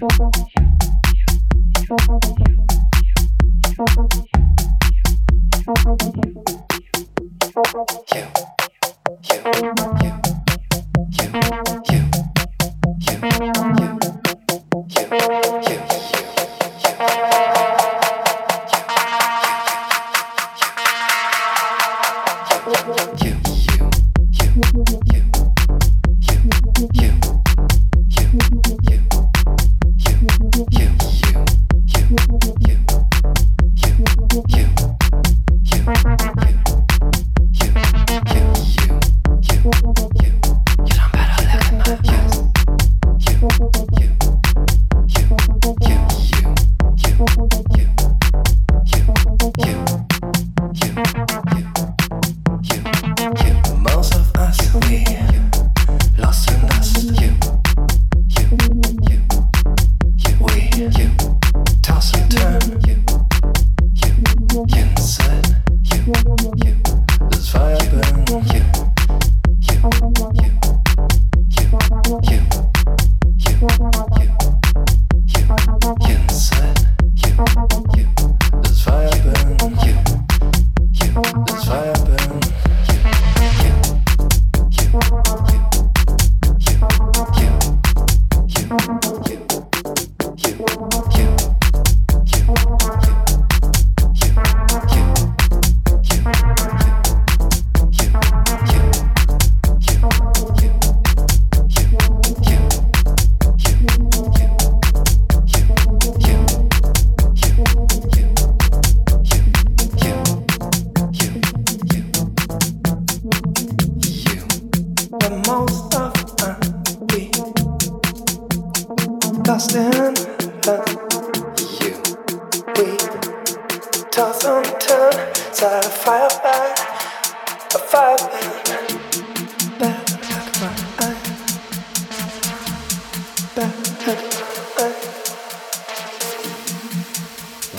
双方开始双方开始双方开始双方开始双方开始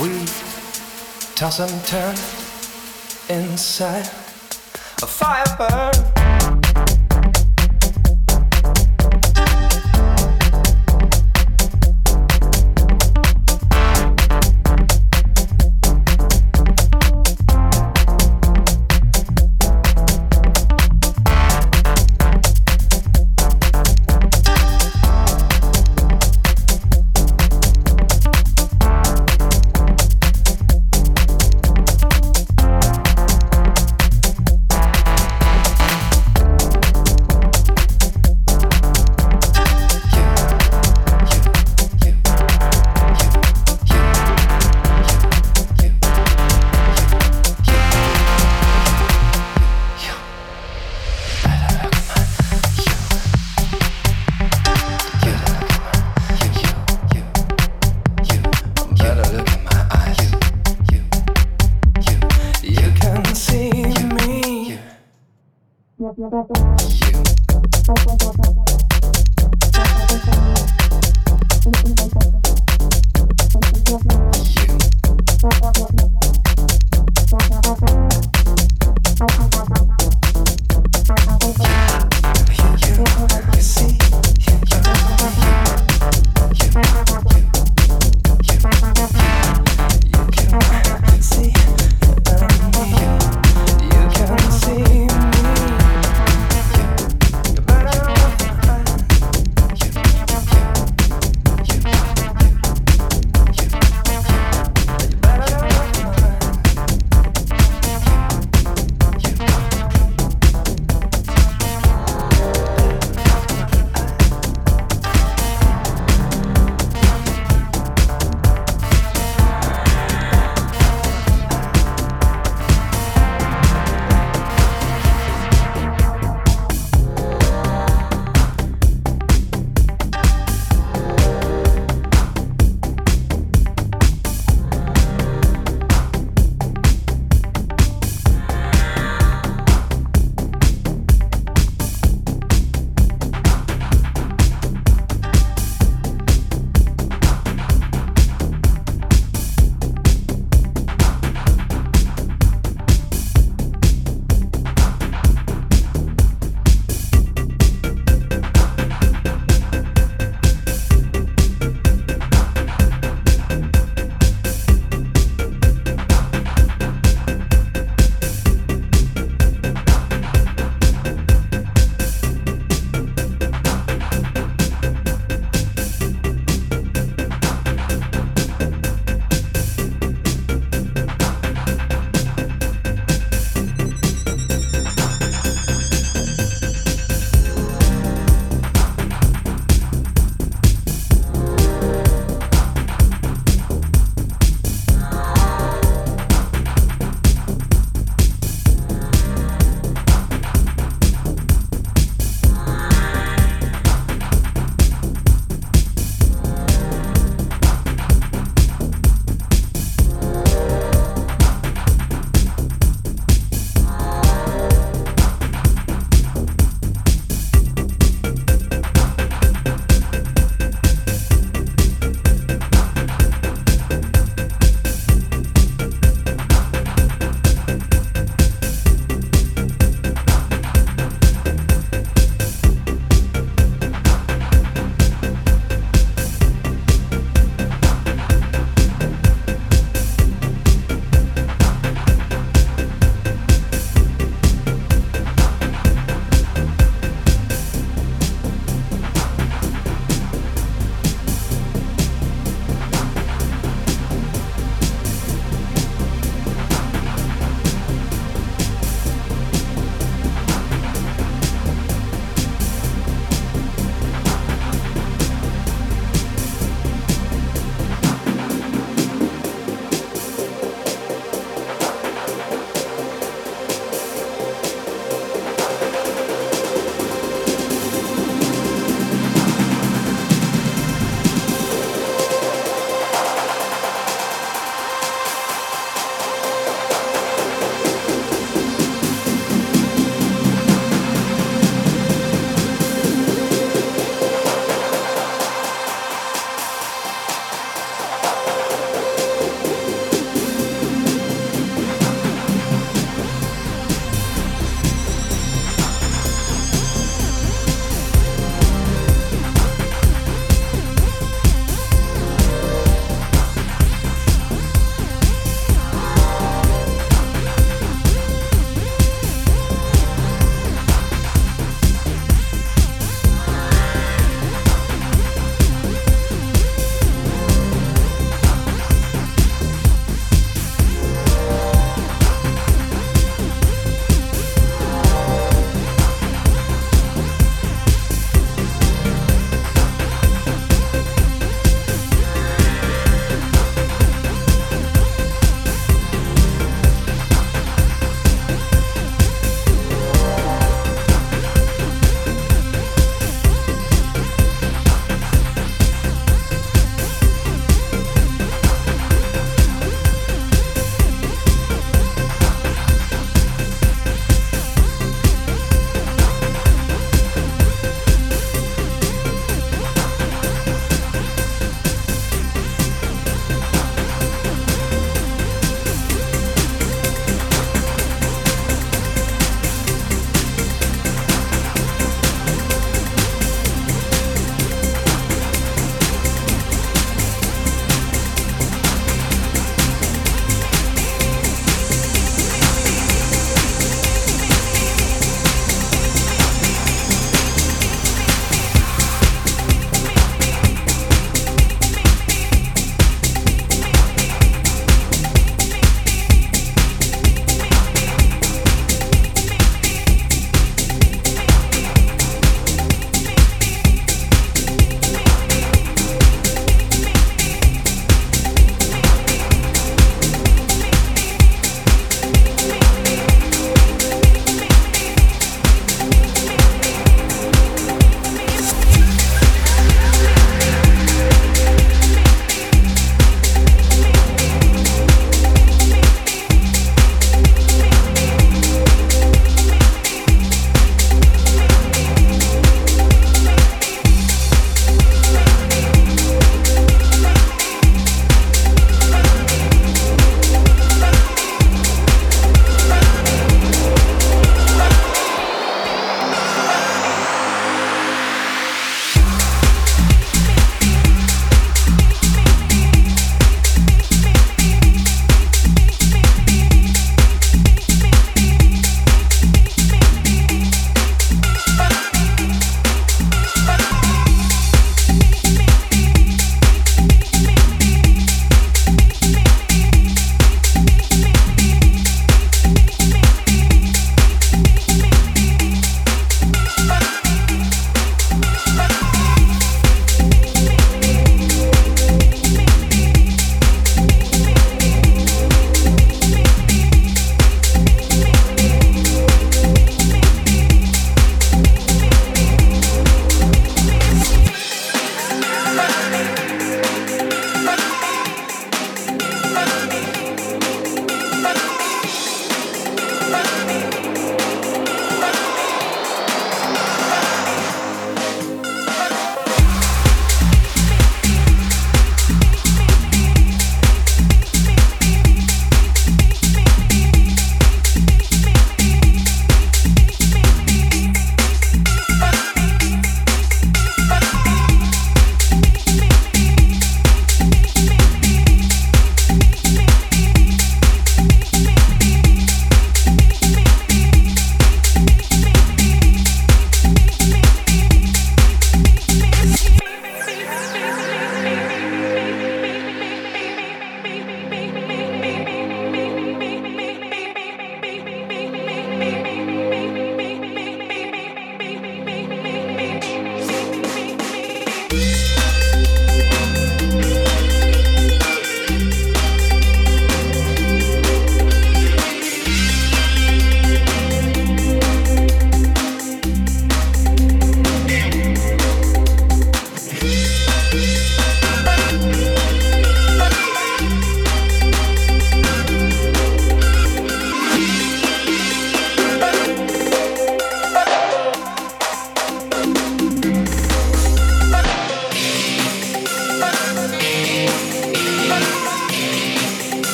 We toss and turn inside a fire burn.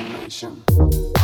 lack